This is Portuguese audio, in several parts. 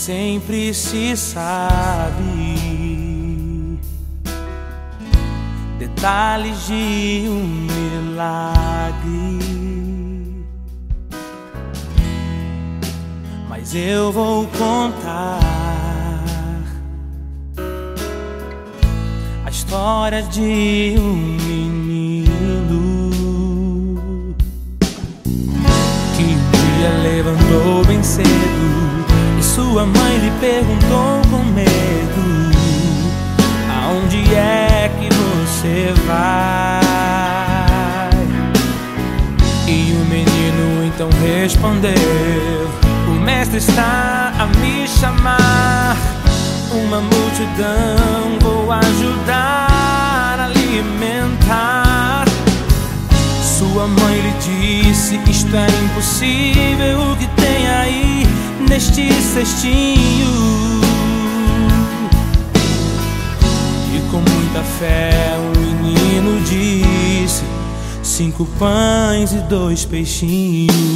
sempre se sabe detalhes de um milagre. Mas eu vou contar a história de um menino sua mãe lhe perguntou com medo: Aonde é que você vai? E o menino então respondeu: O mestre está a me chamar. Uma multidão vou ajudar a alimentar. Sua mãe lhe disse: Isto é impossível. O que tem aí? Neste cestinho. E com muita fé o menino disse: Cinco pães e dois peixinhos.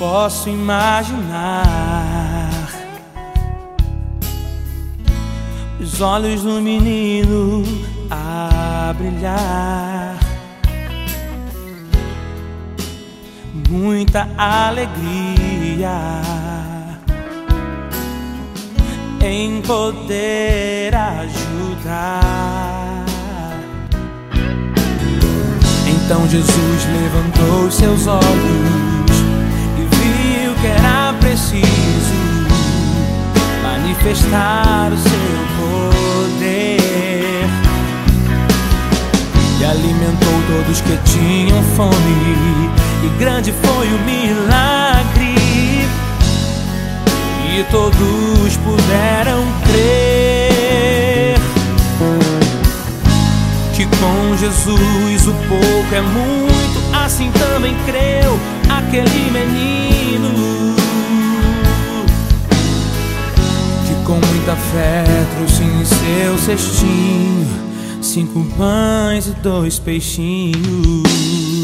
Posso imaginar. Os olhos do menino a brilhar, muita alegria em poder ajudar. Então Jesus levantou seus olhos manifestar o seu poder. E alimentou todos que tinham fome, e grande foi o milagre. E todos puderam crer que com Jesus o pouco é muito, assim também creu aquele menino muita fé trouxe em seu cestinho cinco pães e dois peixinhos.